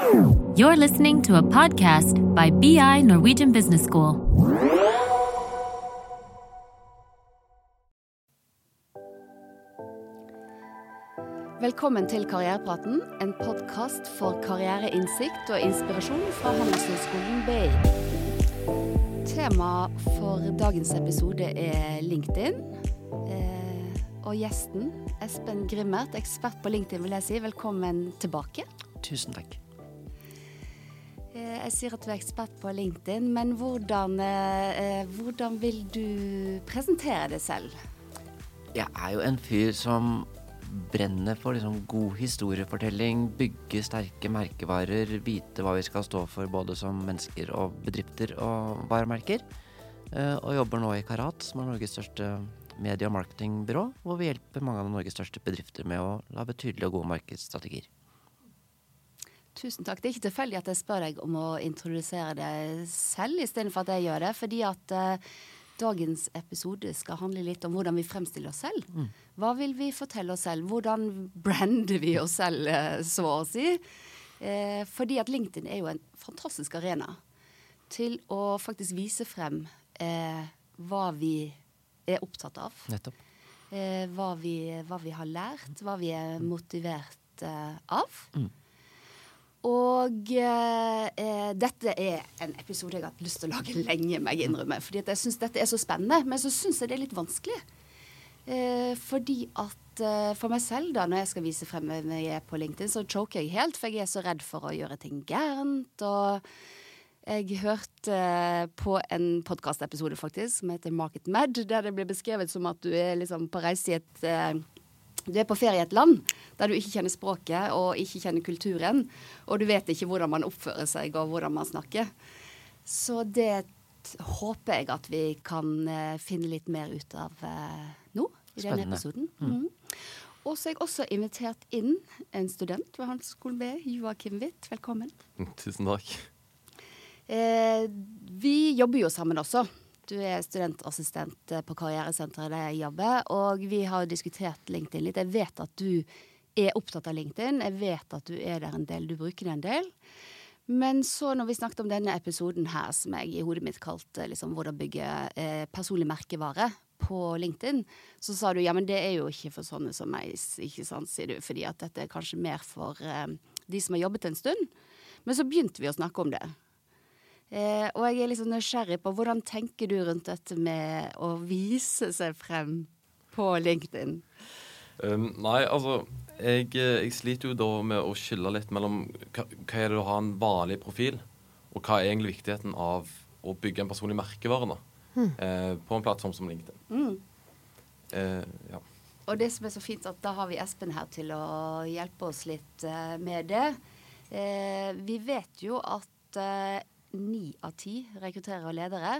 You're listening to a podcast by BI Norwegian Business School. Velkommen til Karrierepraten, en podkast for karriereinnsikt og inspirasjon fra Handelshøyskolen BI. Tema for dagens episode er LinkedIn. Eh, og gjesten, Espen Grimmert, ekspert på LinkedIn, vil jeg si. Velkommen tilbake. Tusen takk. Eh, jeg sier at du er ekspert på LinkedIn, men hvordan, eh, hvordan vil du presentere deg selv? Jeg er jo en fyr som brenner for liksom god historiefortelling, bygge sterke merkevarer, vite hva vi skal stå for både som mennesker og bedrifter og varemerker. Eh, og jobber nå i Karat, som er Norges største medie- og marketingbyrå, hvor vi hjelper mange av Norges største bedrifter med å lage tydelige og gode markedsstrategier. Tusen takk. Det er ikke tilfeldig at jeg spør deg om å introdusere deg selv istedenfor at jeg gjør det. fordi at uh, dagens episode skal handle litt om hvordan vi fremstiller oss selv. Mm. Hva vil vi fortelle oss selv? Hvordan brander vi oss selv, uh, så å si? Uh, fordi at LinkedIn er jo en fantastisk arena til å faktisk vise frem hva vi er opptatt av. Nettopp. Hva vi, hva, vi, har lært, hva vi er motivert av. Mm. Og eh, dette er en episode jeg har hatt lyst til å lage lenge, må jeg innrømme. Fordi jeg syns dette er så spennende. Men så syns jeg det er litt vanskelig. Eh, fordi at eh, for meg selv, da, når jeg skal vise frem hvem jeg er på LinkedIn, så choker jeg helt. For jeg er så redd for å gjøre ting gærent. Og jeg hørte eh, på en podkastepisode faktisk som heter Market Med, der det blir beskrevet som at du er liksom på reise i et eh, du er på ferie i et land der du ikke kjenner språket og ikke kjenner kulturen, og du vet ikke hvordan man oppfører seg og hvordan man snakker. Så det håper jeg at vi kan uh, finne litt mer ut av uh, nå i denne episoden. Mm. Mm. Og så har jeg også invitert inn en student ved Handelsskolen B, Joakim Witt. Velkommen. Tusen takk. Eh, vi jobber jo sammen også. Du er studentassistent på karrieresenteret der jeg jobber, og vi har diskutert LinkedIn litt. Jeg vet at du er opptatt av LinkedIn, jeg vet at du er der en del, du bruker det en del. Men så når vi snakket om denne episoden her, som jeg i hodet mitt kalte liksom, 'Hvordan bygge eh, personlig merkevare' på LinkedIn, så sa du ja, men det er jo ikke for sånne som meg, ikke sant, sier du, fordi at dette er kanskje mer for eh, de som har jobbet en stund. Men så begynte vi å snakke om det. Eh, og jeg er liksom nysgjerrig på hvordan tenker du rundt dette med å vise seg frem på LinkedIn? Um, nei, altså jeg, jeg, sliter jo da med å skille litt mellom hva, hva er det å ha en vanlig profil, og hva er egentlig viktigheten av å bygge en personlig merkevare da, mm. eh, på en plattform som LinkedIn. Mm. Eh, ja. Og det som er så fint, at da har vi Espen her til å hjelpe oss litt uh, med det. Eh, vi vet jo at uh, ni av ti rekrutterere og ledere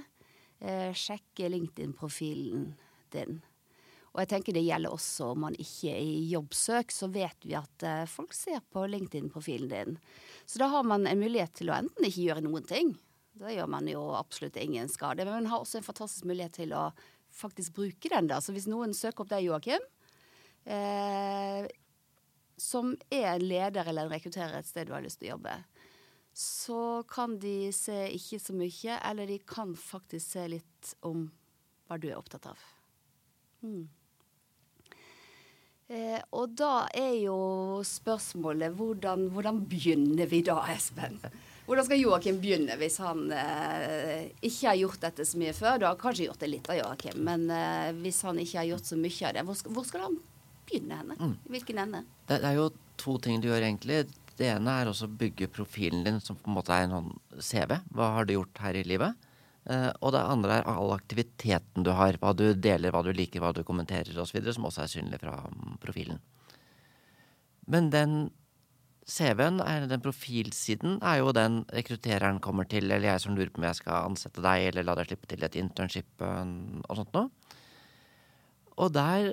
eh, sjekker LinkedIn-profilen din. Og jeg tenker det gjelder også om man ikke er i jobbsøk, så vet vi at eh, folk ser på LinkedIn-profilen din. Så da har man en mulighet til å enten ikke gjøre noen ting, da gjør man jo absolutt ingen skade, men man har også en fantastisk mulighet til å faktisk bruke den. da. Så hvis noen søker opp deg, Joakim, eh, som er en leder eller en rekrutterer et sted du har lyst til å jobbe, så kan de se ikke så mye, eller de kan faktisk se litt om hva du er opptatt av. Mm. Eh, og da er jo spørsmålet hvordan, hvordan, begynner vi da, Espen? Hvordan skal Joakim begynne hvis han eh, ikke har gjort dette så mye før? Du har kanskje gjort det litt av Joakim, men eh, hvis han ikke har gjort så mye av det, hvor skal, hvor skal han begynne henne? Mm. Hvilken ende? Det, det er jo to ting du gjør, egentlig. Det ene er å bygge profilen din, som på en måte er en sånn CV. Hva har du gjort her i livet? Uh, og det andre er all aktiviteten du har. Hva du deler, hva du liker, hva du kommenterer osv. Som også er synlig fra um, profilen. Men den CV-en, den profilsiden, er jo den rekruttereren kommer til, eller jeg som lurer på om jeg skal ansette deg, eller la deg slippe til et internship og sånt noe. Og der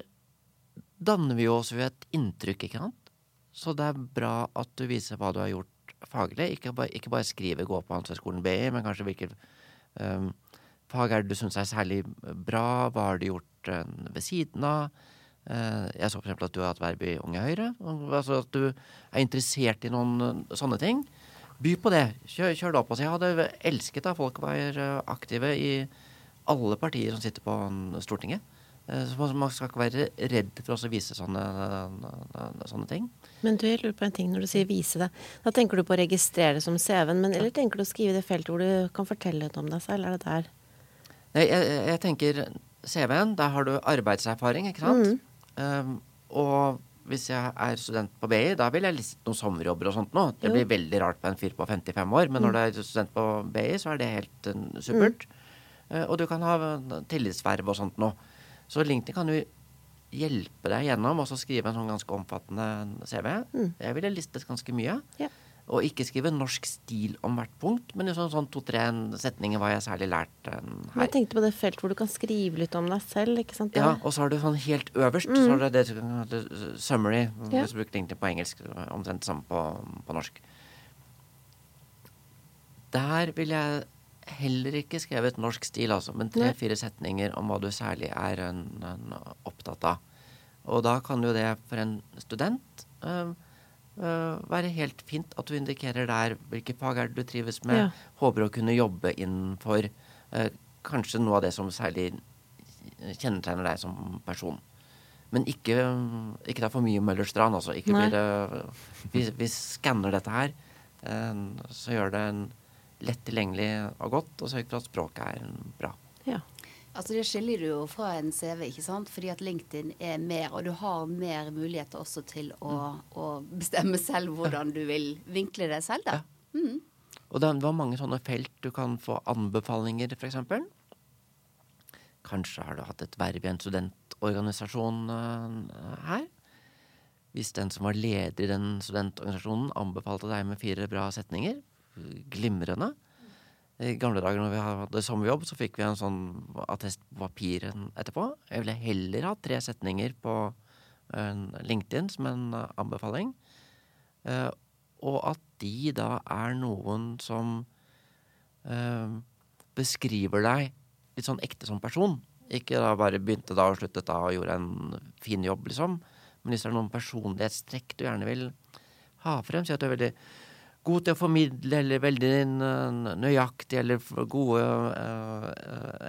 danner vi jo også et inntrykk, ikke sant? Så det er bra at du viser hva du har gjort faglig. Ikke bare, ikke bare skrive 'gå på Handelshøyskolen BI', men kanskje hvilke um, fag er det du syns er særlig bra? Hva har du gjort uh, ved siden av? Uh, jeg så eksempel at du har hatt verb i Unge Høyre. Altså at du er interessert i noen uh, sånne ting. By på det. Kjør, kjør det opp. Altså, jeg hadde elsket at folk var aktive i alle partier som sitter på Stortinget. Eh, Så man skal ikke være redd for å vise sånne, sånne ting. Men du, jeg lurer på en ting når du sier vise det. Da tenker du på å registrere det som CV-en, men eller tenker du å skrive det feltet hvor du kan fortelle litt om deg selv? Er det der? Nei, jeg, jeg tenker CV-en, der har du arbeidserfaring, ikke sant? Um, og hvis jeg er student på BI, da vil jeg liste noen sommerjobber og sånt nå. Det Jo. blir veldig rart på en fyr på 55 år, men når du er student på BI, så er det helt uh, supert. Uh, og du kan ha tillitsverv og sånt nå. Så LinkedIn kan jo hjelpe deg gjennom og så skrive en sånn ganske omfattende CV. Jeg ville listet ganske mye. Ja. Og ikke skrive norsk stil om hvert punkt, men sånn, sånn to-tre setninger hva jeg særlig lært Men her. jeg tenkte på det feltet hvor du kan skrive litt om deg selv, ikke sant? Ja, og så har du sånn helt øverst, så har du det, det summary, Ja. hvis du bruker LinkedIn på engelsk, omtrent samme på, på norsk. Der vil jeg heller ikke skrevet norsk stil, altså, men tre-fire setninger om hva du særlig er en, en opptatt av. Og da kan jo det for en student øh, øh, være helt fint at du indikerer der hvilke fag er det du trives med, Ja. håper å kunne jobbe innenfor øh, kanskje noe av det som særlig kjennetegner deg som person. Men ikke, ikke ta for mye Møllerstrand, altså. Ikke Nei. blir det Vi, vi skanner dette her, så gjør det en lett tilgjengelig og godt, og sørg for at språket er bra. Ja. Altså Det skiller du jo fra en CV, ikke sant? fordi at LinkedIn er mer, og du har mer muligheter også til å, å bestemme selv hvordan du vil vinkle deg selv. da. Mm. Og det var mange sånne felt du kan få anbefalinger, f.eks. Kanskje har du hatt et verv i en studentorganisasjon eh, her. Hvis den som var leder i den studentorganisasjonen anbefalte deg med fire bra setninger, glimrende. I gamle dager når vi hadde sommerjobb, så fikk vi en sånn attest på papiren etterpå. Jeg ville heller ha tre setninger på eh, LinkedIn som en eh, anbefaling. Eh, og at de da er noen som beskriver deg litt sånn ekte som person. Ikke da bare begynte da og sluttet da og gjorde en fin jobb, liksom. Men hvis det er noen personlighetstrekk du gjerne vil ha frem, si at du er veldig god til å formidle, eller veldig nøyaktig, eller gode eh,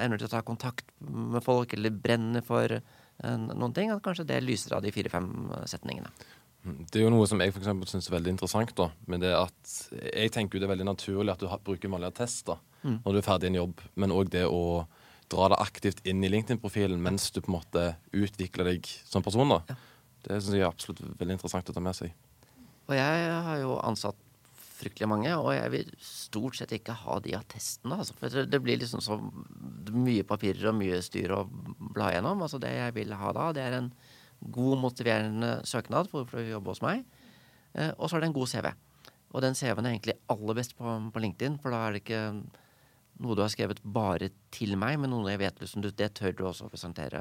evner til å ta kontakt med folk, eller brenner for uh, noen ting, at kanskje det lyser av de fire-fem setningene. Det er jo noe som jeg for synes er veldig interessant. da, men det at Jeg tenker jo det er veldig naturlig at du bruker vanlige attester mm. når du er ferdig i en jobb, men òg det å dra det aktivt inn i LinkedIn-profilen mens du på en måte utvikler deg som person. da. Det syns jeg er absolutt veldig interessant å ta med seg. Og jeg har jo ansatt fryktelig mange, og jeg vil stort sett ikke ha de attestene. Altså, for det- blir liksom så mye papirer og mye styr å bla gjennom. Altså det jeg vil ha da, det er en god, motiverende søknad for, å jobbe hos meg. Eh, og så er det en god CV. Og den CV-en er egentlig aller best på, på LinkedIn, for da er det ikke noe du har skrevet bare til meg, men noe jeg vet liksom, det tør du også å presentere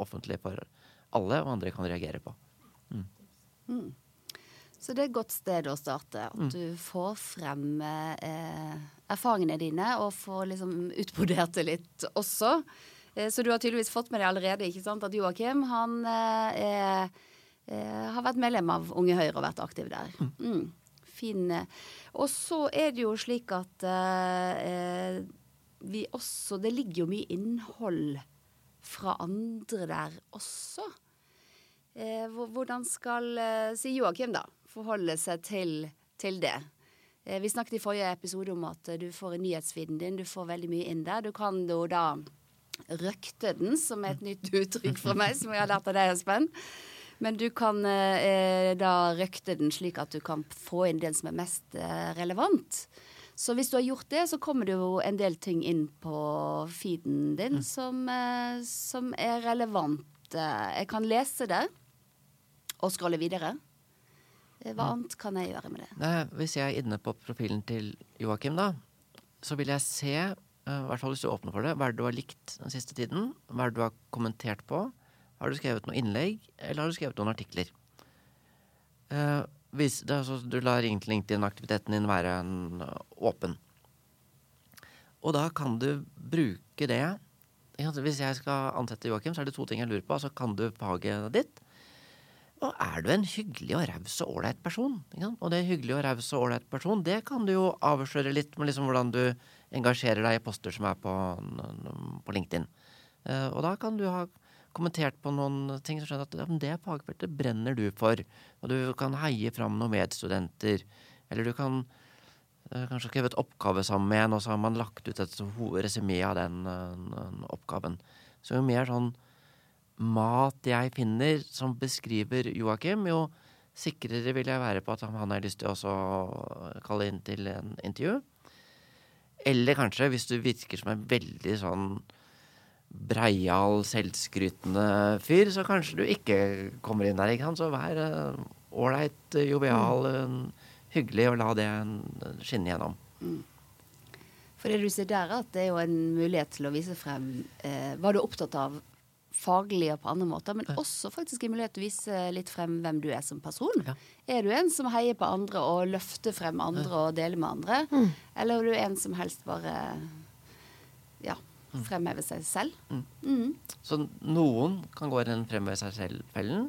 offentlig for alle, og andre kan reagere på. Så det er et godt sted å starte. At du får frem eh, erfaringene dine, og får liksom utbrodert det litt også. Eh, så du har tydeligvis fått med deg allerede ikke sant, at Joakim han eh, eh, har vært medlem av Unge Høyre og vært aktiv der. Mm. Fin. eh. Og så er det jo slik at eh, vi også Det ligger jo mye innhold fra andre der også. Eh, hvordan skal si Joakim, da, forholde seg til, til det? Eh, vi snakket i forrige episode om at eh, du får nyhetsfeeden din, du får veldig mye inn der. Du kan jo da røkte den, som er et nytt uttrykk fra meg, som jeg har lært av deg, Espen. Men du kan eh, da røkte den slik at du kan få inn den som er mest eh, relevant. Så hvis du har gjort det, så kommer det jo en del ting inn på feeden din som, eh, som er relevant. Eh, Jeg kan lese det og scrolle videre. Eh, Hva annet kan jeg gjøre med det? Nei, hvis jeg er inne på profilen til Joakim, da, så vil jeg se, eh, i hvert fall hvis du åpner for det, hva er det du har likt den siste tiden? Hva er det du har kommentert på? Har du skrevet noen innlegg, eller har du skrevet noen artikler? Eh, hvis altså, du lar LinkedIn-aktiviteten din være en, eh, åpen. Og da kan du bruke det Hvis jeg skal ansette Joakim, så er det to ting jeg lurer på. Altså, kan du faget ditt? Og er du en hyggelig og raus og ålreit person, og det hyggelig og raus og ålreit person, det kan du jo avsløre litt med liksom hvordan du engasjerer deg i poster som er på, på LinkedIn. Uh, og da kan du ha kommentert på noen ting som skjønner at ja, det fagfeltet brenner du for. Og du kan heie fram noen medstudenter. Eller du kan uh, kanskje skrive et oppgave sammen med en, og så har man lagt ut et resymé av den, uh, oppgaven. Så jo mer sånn mat jeg finner som beskriver Joakim, jo sikrere vil jeg være på at han har lyst til å kalle inn til en intervju. Eller kanskje, hvis du virker som en veldig sånn breial, selvskrytende fyr, så kanskje du ikke kommer inn der. ikke sant? Så vær eh, ålreit, uh, jovial, uh, hyggelig, og la det skinne gjennom. Mm. For det du ser der, at det er jo en mulighet til å vise frem eh, hva du er opptatt av faglige på andre måter, men også faktisk en mulighet til å vise litt frem hvem du er som person. Ja. Er du en som heier på andre og løfter frem andre og deler med andre? Mm. Eller er du en som helst bare ja, mm. fremhever seg selv? Mm. Mm. Så noen kan gå i den fremheve seg selv-fellen.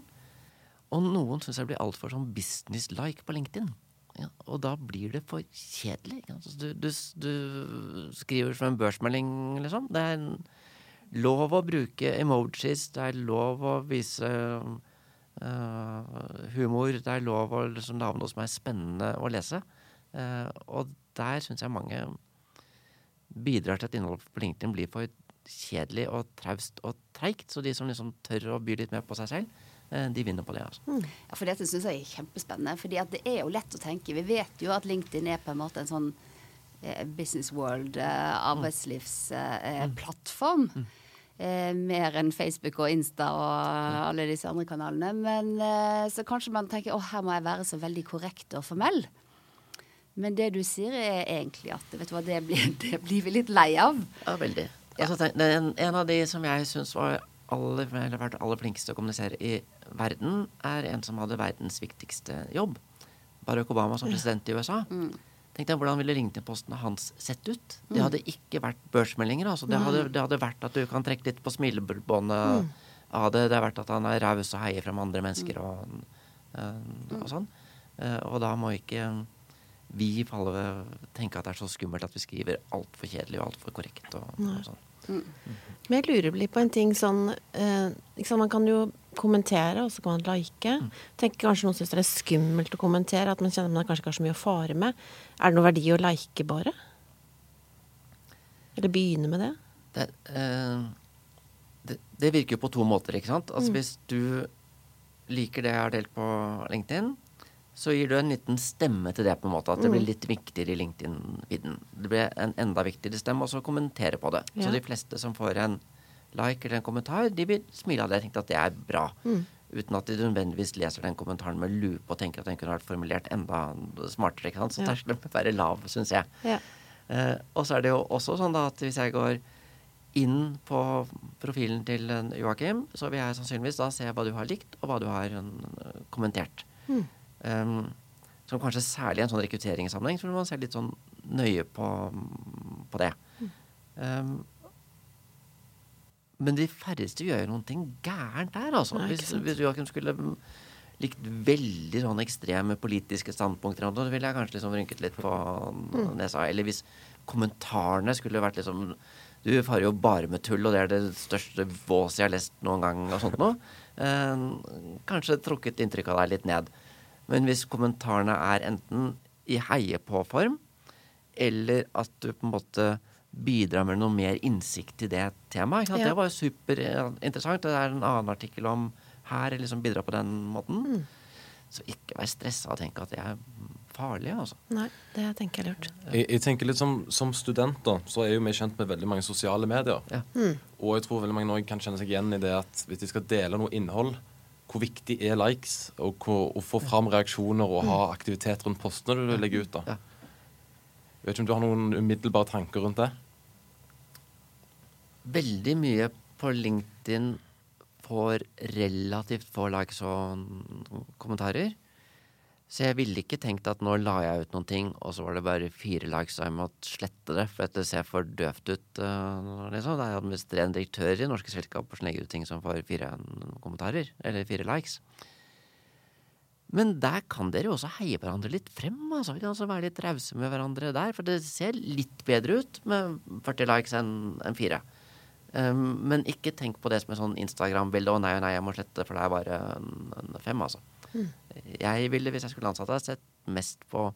Og noen syns jeg blir altfor sånn business-like på LinkedIn. Ja, og da blir det for kjedelig. Du, du, du, skriver som en børsmelding, liksom. Det er en lov å bruke emojis, det er lov å vise uh, humor, det er lov å liksom, lage noe som er spennende å lese. Uh, og der syns jeg mange bidrar til at innholdet på LinkedIn blir for kjedelig og traust og treigt. Så de som liksom tør å by litt mer på seg selv, uh, de vinner på det. Altså. Mm. Ja, for dette syns jeg er kjempespennende. fordi det er jo lett å tenke. Vi vet jo at LinkedIn er på en måte en sånn business world, arbeidslivsplattform. Mm. Eh, mer enn Facebook og Insta og alle disse andre kanalene. Men eh, så kanskje man tenker å her må jeg være så veldig korrekt og formell. Men det du sier er egentlig at vet du hva, det blir, det blir vi litt lei av. Ja, veldig. Ja. Altså, en, en, av de som jeg syns var aller, eller vært aller flinkest til å kommunisere i verden, er en som hadde verdens viktigste jobb. Barack Obama som president i USA. Mm. Tenk deg, Hvordan ville LinkedIn-postene hans sett ut? Det mm. hadde ikke vært børsmeldinger. Altså. Det, hadde, det, hadde, vært at du kan trekke litt på smilebåndet mm. av det. Det har vært at han er raus og heier frem andre mennesker og, uh, og sånn. Uh, og da må ikke vi falle tenke at det er så skummelt at vi skriver altfor kjedelig og altfor korrekt. og, og sånn. Men jeg lurer litt på en ting sånn eh, Man kan jo kommentere, og så kan man like. Mm. Tenker Kanskje noen syns det er skummelt å kommentere, at man kjenner man kanskje ikke har så mye å fare med. Er det noe verdi å like, bare? Eller begynne med det? Det, uh, det, det virker jo på to måter, ikke sant. Altså mm. hvis du liker det jeg har delt på LinkedIn, så gir du en liten stemme til det, på en måte. At det blir mm. litt viktigere i LinkedIn-vidden. Det blir en enda viktigere stemme, og så kommentere på det. Ja. Så de fleste som får en like eller en kommentar, de vil smile av det Jeg tenkte at det er bra. Mm. Uten at de nødvendigvis leser den kommentaren med lupe og tenker at den kunne vært formulert enda smartere. ikke sant? Så terskelen bør være lav, syns jeg. Ja. Eh, og så er det jo også sånn da at hvis jeg går inn på profilen til Joakim, så vil jeg sannsynligvis da se hva du har likt, og hva du har uh, kommentert. Mm. Um, som kanskje særlig i en sånn rekrutteringssammenheng, så vil man se litt sånn nøye på, på det. Um, men de færreste gjør jo noen ting gærent der, altså. Nei, hvis, hvis Joakim skulle likt veldig sånn ekstreme politiske standpunkter, så ville jeg kanskje liksom rynket litt på mm. nesa. Eller hvis kommentarene skulle vært liksom Du farer jo bare med tull, og det er det største våset jeg har lest noen gang, og sånt noe. Eh, kanskje trukket inntrykk av deg litt ned. Men hvis kommentarene er enten i heie-på-form, eller at du på en måte bidrar med noe mer innsikt i det temaet. Ja. Det var jo superinteressant. Det er en annen artikkel om her, liksom bidra på den måten. Mm. Så ikke vær stressa og tenk at det er farlig, altså. Nei, det tenker jeg lurt. Jeg, jeg tenker litt som, som studenter, så er jo vi kjent med veldig mange sosiale medier. Ja. Mm. Og jeg tror veldig mange nå kan kjenne seg igjen i det at hvis de skal dele noe innhold, hvor viktig er likes? Og hvor, å få fram reaksjoner og ha aktivitet rundt postene du legger ut. da. Jeg vet ikke om du har noen umiddelbare tanker rundt det? Veldig mye på LinkedIn får relativt få likes og kommentarer. Så jeg ville ikke tenkt at nå la jeg ut noen ting, og så var det bare fire likes, og jeg måtte slette det, for det ser for døvt ut. Uh, liksom. Det er administrerende direktør i norske selskaper som legger ut ting som får fire kommentarer, eller fire likes. Men der kan dere jo også heie hverandre litt frem. Altså. Vi kan altså være litt rause med hverandre der. For det ser litt bedre ut med 40 likes enn enn fire. Um, men ikke tenk på det som et sånn Instagram-bilde. Å nei, nei, jeg må slette, for det er bare en, en fem, altså. Jeg ville, hvis jeg skulle ansatt deg, sett mest på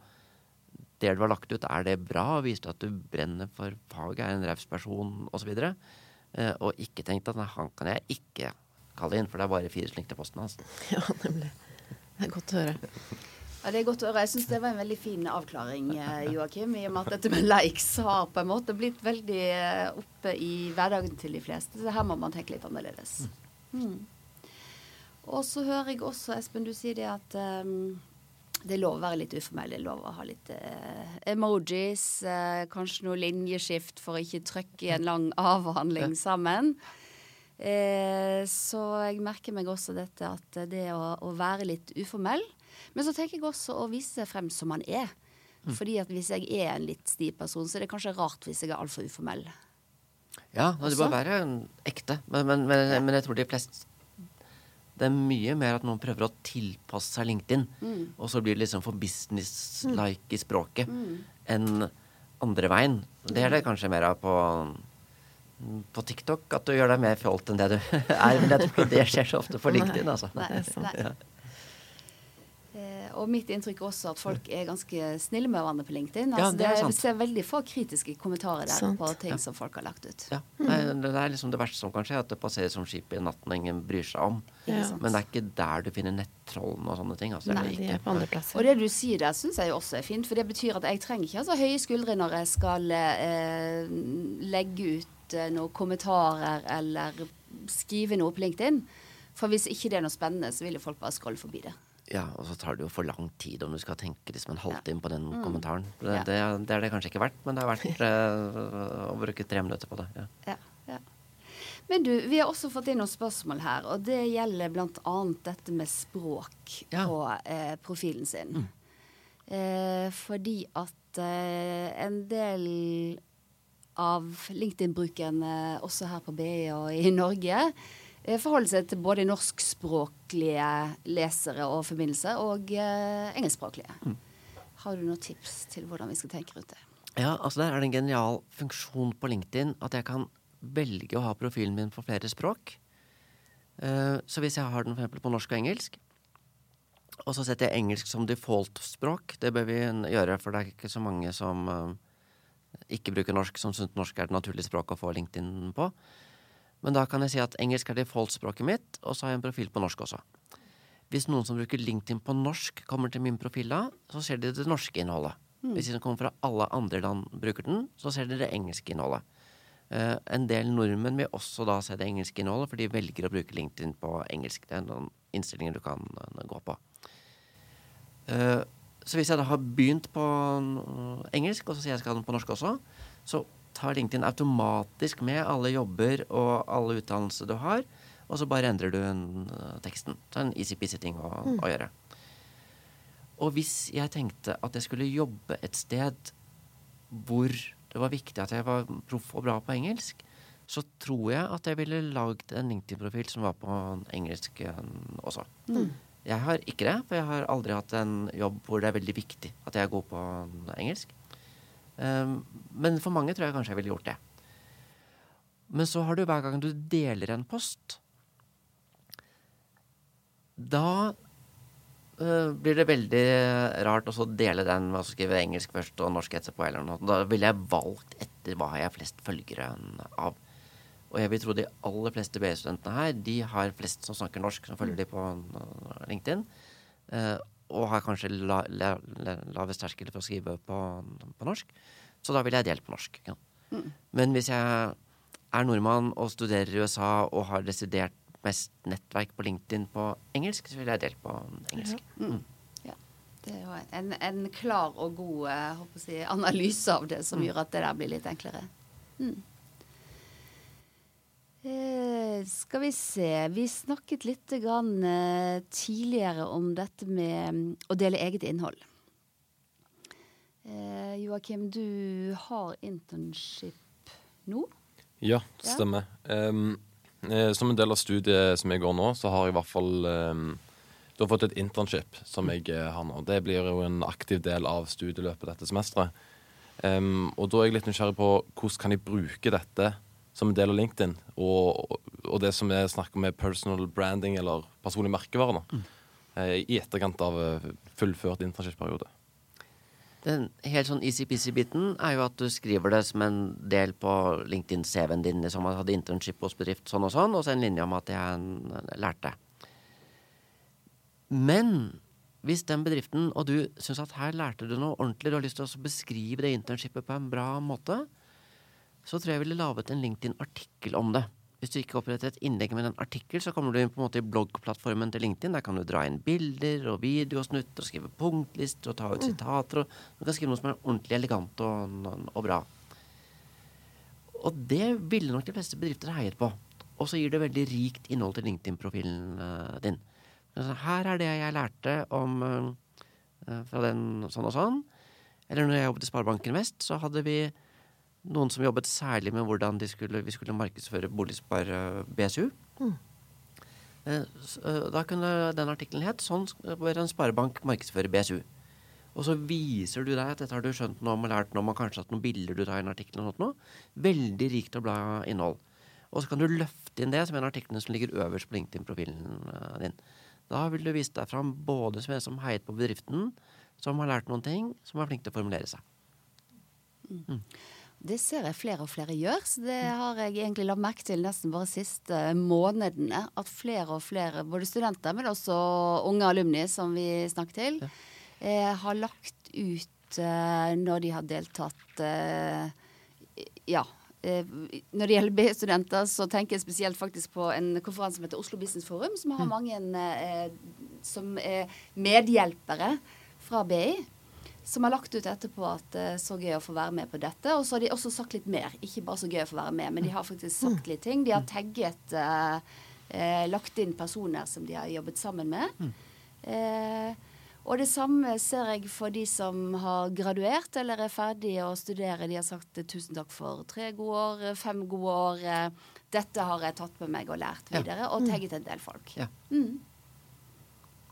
det du har lagt ut. Er det bra? Viser det at du brenner for faget? Er en raus person? Osv. Uh, og ikke tenkt at nei, han kan jeg ikke kalle inn, for det er bare fire slink til posten hans. Ja, nemlig. Det er godt å høre. Ja, det er godt å høre. Jeg syns det var en veldig fin avklaring, eh, Joakim. I og med at dette med likes har på en måte blitt veldig eh, oppe i hverdagen til de fleste. Så her må man tenke litt annerledes. Mm. Og så hører jeg også, Espen, du sier det at um, det er lov å være litt uformell. Det er lov å ha litt uh, emojis. Uh, kanskje noe linjeskift for å ikke trykke i en lang avhandling sammen. Uh, så jeg merker meg også dette at det å, å, være litt uformell. Men så tenker jeg også å vise seg frem som man er. Mm. Fordi at hvis jeg er en litt stiv person, så er det kanskje rart hvis jeg er altfor uformell. Ja, det bør være ekte. Men, men, men, ja. men, jeg tror de fleste Det er mye mer at noen prøver å tilpasse seg LinkedIn, mm. og så blir det liksom for business-like i språket, mm. enn andre veien. Det er det kanskje mer av på på TikTok at du gjør deg mer fjolt enn det du er. Men jeg tror ikke det skjer så ofte på LinkedIn. Altså. Nei, nei. Eh, og mitt inntrykk er også at folk er ganske snille med hverandre på LinkedIn. Altså, ja, det er sant. Vi ser veldig få kritiske kommentarer der sant. på ting ja. som folk har lagt ut. Ja, Mm. Det er liksom det verste som kan skje, at det passerer som skip i natten og ingen bryr seg om. Ja. Men det er ikke der du finner nettrollene og sånne ting. Altså, Nei, de er på andre plasser. Og det du sier der, syns jeg også er fint. For det betyr at jeg trenger ikke ha så høye skuldre når jeg skal eh, legge ut noen kommentarer eller skrive noe på LinkedIn. For hvis ikke det er noe spennende, så vil jo folk bare scrolle forbi det. Ja, og så tar det jo for lang tid om du skal tenke liksom en halvtime ja. på den mm. kommentaren. Det, ja. det, det, er det kanskje ikke verdt, men det er verdt uh, å bruke tre minutter på det. Ja. ja. ja. Men du, vi har også fått inn noen spørsmål her, og det gjelder bl.a. dette med språk på eh, profilen sin. Mm. Eh, fordi at eh, en del av LinkedIn-brukerne, også her på BI og i Norge eh, forholder seg til både norskspråklige lesere og forbindelser og eh, engelskspråklige. Mm. Har du noen tips til hvordan vi skal tenke rundt det? Ja, altså Der er det en genial funksjon på LinkedIn at jeg kan velge å ha profilen min på flere språk. Uh, så hvis jeg har den for på norsk og engelsk, og så setter jeg engelsk som default-språk, det bør vi gjøre, for det er ikke så mange som ikke bruker norsk som syns norsk er det naturlige språket å få LinkedIn på. Men da kan jeg si at engelsk er default-språket mitt, og så har jeg en profil på norsk også. Hvis noen som bruker LinkedIn på norsk, kommer til min profil da, så ser de det norske innholdet. Mm. Hvis de som kommer fra alle andre land bruker den, så ser de det engelske innholdet. Uh, en del nordmenn vil også da se det engelske innholdet, for de velger å bruke LinkedIn på engelsk. Det er noen innstillinger du kan uh, gå på. Uh, så hvis jeg da har begynt på engelsk, og så sier jeg skal ha den på norsk også, så tar LinkedIn automatisk med alle jobber og alle utdannelser du har, og så bare endrer du en, uh, teksten. Så er en easy-peasy ting å, mm. å, gjøre. Og hvis jeg tenkte at jeg skulle jobbe et sted hvor det var viktig at jeg var proff og bra på engelsk, så tror jeg at jeg ville lagd en LinkedIn-profil som var på engelsk uh, også. Mm. Jeg har ikke det, for jeg har aldri hatt en jobb hvor det er veldig viktig at jeg er god på engelsk. Um, men for mange tror jeg kanskje jeg ville gjort det. Men så har du hver gang du deler en post Da uh, blir det veldig rart å dele den med å skrive engelsk først og norsk etterpå. Eller noe. Da ville jeg valgt etter hva jeg har flest følgere av. Og jeg vil tro de aller fleste BI-studentene her de har flest som snakker norsk, som følger de på uh, LinkedIn. Og har kanskje la, la, la, lavest terskel for å skrive på, på, norsk. Så da vil jeg delt på norsk. Ja. Mm. Men hvis jeg er nordmann og studerer i USA og har desidert mest nettverk på LinkedIn på engelsk, så vil jeg delt på engelsk. Ja. Mm. Ja. Det er jo en, en, klar og god eh, si, analyse av det som mm. gjør at det der blir litt enklere. Mm. Eh, skal vi se Vi snakket litt grann, eh, tidligere om dette med mm, å dele eget innhold. Eh, Joakim, du har internship nå? Ja, det stemmer. Um, som en del av studiet som jeg går nå, så har jeg i hvert fall Du har fått et internship som jeg eh, har nå. Det blir jo en aktiv del av studieløpet dette semesteret. Og da er jeg litt nysgjerrig på hvordan kan jeg bruke dette som en del av LinkedIn, og, og det som er snakker om er personal branding eller personlig merkevare, eh, i etterkant av eh, fullført internship-periode. Den helt sånn easy-peasy-biten er jo at du skriver det som en del på LinkedIn-CV-en din. Liksom at hadde internship hos bedrift sånn og sånn, og så en linje om at jeg n- lærte. Men hvis den bedriften, og du syns at her lærte du noe ordentlig, du har lyst til å beskrive det internshipet på en bra måte, så tror jeg jeg ville laget en LinkedIn-artikkel om det. Hvis du ikke oppretter et innlegg med en artikkel, så kommer du inn på en måte i bloggplattformen til LinkedIn. Der kan du dra inn bilder og videosnutter og skrive punktlister og ta ut sitater. Og du kan skrive noe som er ordentlig elegant og, og bra. Og det ville nok de fleste bedrifter heiet på. Og så gir det veldig rikt innhold til LinkedIn-profilen eh, din. Her er det jeg lærte om eh, fra den sånn og sånn. Eller når jeg jobbet i Sparebanken Vest, så hadde vi noen som jobbet særlig med hvordan de skulle, vi skulle markedsføre Boligspar eh, BSU. Mm. eh, Da kunne den artikkelen het 'Sånn bør en sparebank markedsføre BSU'. Og så viser du deg at dette har du skjønt noe om og lært noe om, og kanskje hatt noen bilder du tar i en artikkel. og sånt noe. Veldig rikt og bla innhold. Og så kan du løfte inn det som en av artiklene som ligger øverst på LinkedIn-profilen eh, din. Da vil du vise deg fram både som en som heiet på bedriften, som har lært noen ting, som er flink til å formulere seg. Det ser jeg flere og flere gjør, så det har jeg egentlig lagt merke til nesten bare siste månedene. At flere og flere, både studenter, men også unge alumni, som vi snakker til, eh, har lagt ut eh, når de har deltatt eh, Ja. Eh, når det gjelder BI-studenter, så tenker jeg spesielt faktisk på en konferanse som heter Oslo Business Forum, som har mange eh, som er medhjelpere fra BI som har lagt ut etterpå at det er så gøy å få være med på dette. Og så har de også sagt litt mer. Ikke bare så gøy å få være med, men de har faktisk sagt litt ting. De har tagget eh, eh, Lagt inn personer som de har jobbet sammen med. Eh, og det samme ser jeg for de som har graduert eller er ferdige å studere. De har sagt eh, tusen takk for tre gode år, eh, fem gode år. eh, Dette har jeg tatt med meg og lært videre. Og tagget en del folk. Ja. Mm,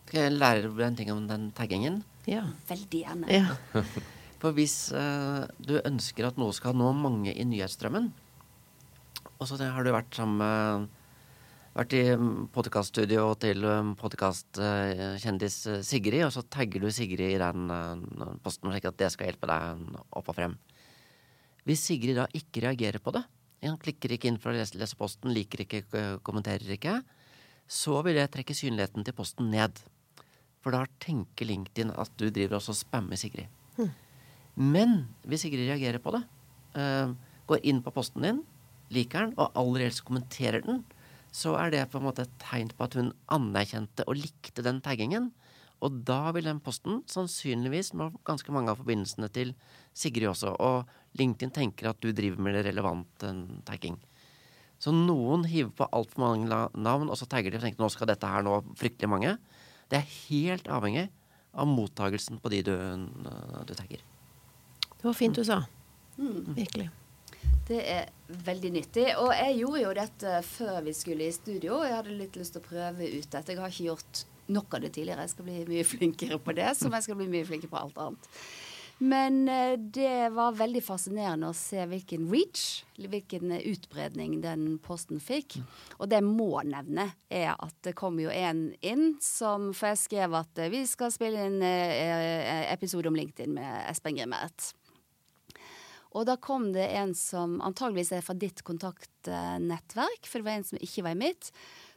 Skal jeg lære deg en ting om den taggingen? Ja. veldig gjerne. ja. For hvis uh, du ønsker at noe skal nå mange i nyhetsstrømmen, og så har du vært sammen med vært i podkaststudio til podkastkjendis Sigrid, og så tagger du Sigrid i den eh, posten slik at det skal hjelpe deg opp og frem. Hvis Sigrid da ikke reagerer på det, han klikker ikke inn for å lese, lese posten, liker ikke, eh, kommenterer ikke, så vil det trekke synligheten til posten ned. For da tenker LinkedIn at du driver også og spammer Sigrid. Men hvis Sigrid reagerer på det, uh, går inn på posten din, liker den, og aller helst kommenterer den, så er det på en måte et tegn på at hun anerkjente og likte den taggingen. Og da vil den posten sannsynligvis nå ganske mange av forbindelsene til Sigrid også. Og LinkedIn tenker at du driver med relevant relevante tagging. Så noen hiver på altfor mange navn, og så tagger de og tenker nå skal dette her nå fryktelig mange. Det er helt avhengig av mottagelsen på de du, du tagger. Det var fint du sa. Virkelig. Det er veldig nyttig. Og jeg gjorde jo dette før vi skulle i studio. Jeg hadde litt lyst til å prøve ut dette. Jeg har ikke gjort nok av det tidligere. Jeg skal bli mye flinkere på det, som jeg skal bli mye flinkere på alt annet. Men eh, det var veldig fascinerende å se hvilken reach, hvilken utbredning den posten fikk. Og det jeg må nevne, er at det kom jo en inn som For jeg skrev at eh, vi skal spille inn eh, episode om LinkedIn med Espen Grimert. Og da kom det en som antageligvis er fra ditt kontaktnettverk, for det var en som ikke var i mitt,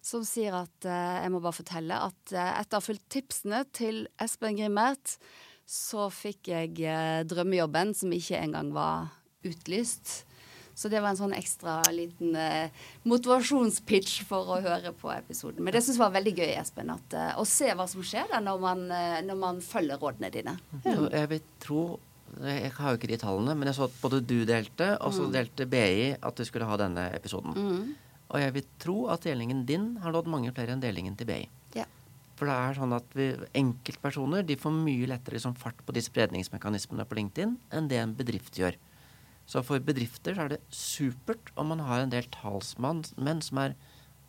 som sier at eh, jeg må bare fortelle at eh, etter å ha fulgt tipsene til Espen Grimert, så fikk jeg eh, drømmejobben som ikke engang var utlyst. Så det var en sånn ekstra liten eh, motivasjonspitch for å høre på episoden. Men det syns jeg var veldig gøy, Espen, at, eh, å se hva som skjer da når man, eh, når man følger rådene dine. Ja. Jeg vil tro Jeg har jo ikke de tallene, men jeg så at både du delte, og så delte BI at du skulle ha denne episoden. Og jeg vil tro at delingen din har nådd mange flere enn delingen til BI. For det er sånn at vi, enkeltpersoner de får mye lettere liksom, fart på de spredningsmekanismene på LinkedIn enn det en bedrift gjør. Så for bedrifter så er det supert om man har en del talsmenn menn som er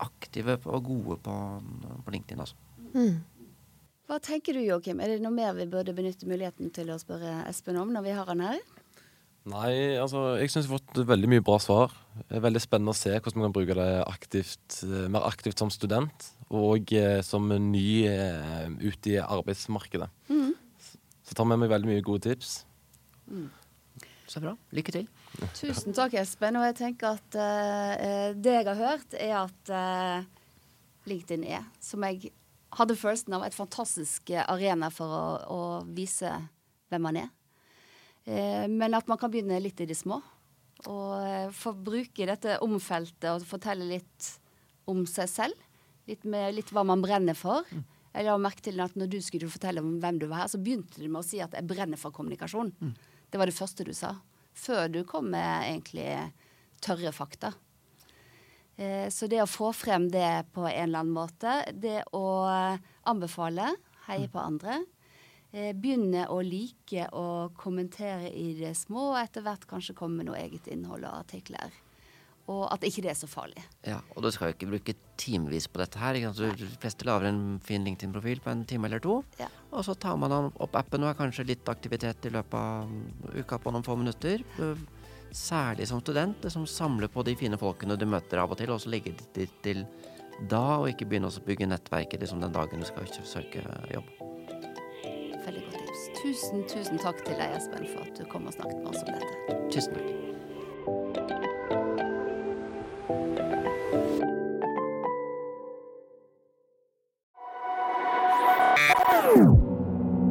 aktive og gode på, på LinkedIn. Altså. Hva tenker du, Joakim? Er det noe mer vi burde benytte muligheten til å spørre Espen om når vi har han her? Nei, altså jeg syns vi har fått veldig mye bra svar. Det er veldig spennende å se hvordan vi kan bruke det aktivt, eh, mer aktivt som student og eh, som ny eh, ute i arbeidsmarkedet. Så tar med meg veldig mye gode tips. Så bra. Lykke til. Tusen takk, Espen. Og jeg tenker at eh, det jeg har hørt, er at eh, LinkedIn er, som jeg hadde følelsen av, et fantastisk arena for å, å vise hvem man er. Eh, men at man kan begynne litt i det små. Og eh, få bruke dette omfeltet og fortelle litt om seg selv. Litt, med, litt hva man brenner for. Jeg la merke til at når du skulle fortelle om hvem du var her, så begynte du med å si at jeg brenner for kommunikasjon. Det var det første du sa. Før du kom med egentlig tørre fakta. Eh, Så det å få frem det på en eller annen måte, det å anbefale, heie på andre, eh, begynne å like å kommentere i det små, og etter hvert kanskje komme med noe eget innhold og artikler. Og at ikke det er så farlig. Ja, og du skal jo ikke bruke timevis på dette her. Du De fleste lager en fin LinkedIn-profil på en time eller to. Ja. Og så tar man opp appen og har kanskje litt aktivitet i løpet av uka på noen få minutter. Særlig som student, det som samler på de fine folkene du møter av og til, og så legge det dit til da, og ikke begynne å bygge nettverket liksom den dagen du skal søke jobb. Veldig godt tips. Tusen, tusen takk til deg, Espen, for at du kom og snakket med oss om dette. Tusen takk.